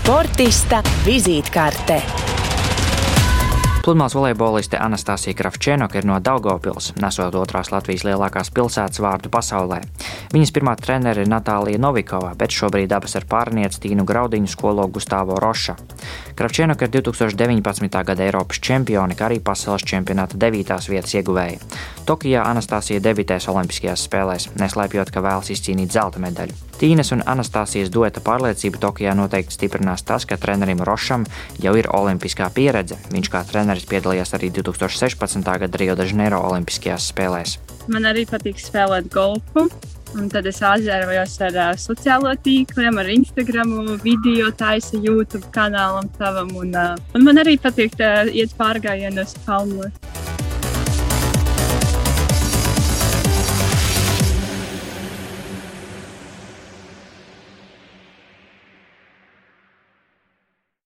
Sportista vizītkarte. Pludmales volejboliste Anastasija Kravčēnoka ir no Daugopils, nesot otrās Latvijas lielākās pilsētas vārdu pasaulē. Viņas pirmā trenere ir Natālija Novikova, bet šobrīd abas ar pārnieci Tīnu Graudiņu skolo Gustavo Roša. Kravčēnoka ir 2019. gada Eiropas čempione, kā arī pasaules čempionāta 9. vietas ieguvēja. Tokijā Anastasija debitēs Olimpiskajās spēlēs, neslēpjot, ka vēlas izcīnīt zelta medaļu. Tīnas un Anastasijas dueta pārliecību Tokijā noteikti stiprinās tas, ka trenerim Rošam jau ir olimpiskā pieredze. Viņš kā treneris piedalījās arī 2016. gada Rio de Janeiro Olimpiskajās spēlēs. Man arī patīk spēlēt golfu. Un tad es aizrājos ar uh, sociālo tīkliem, ar Instagram, video taisu YouTube kanālam savam. Un, uh, un man arī patīk uh, iet pārgājienos kalnos.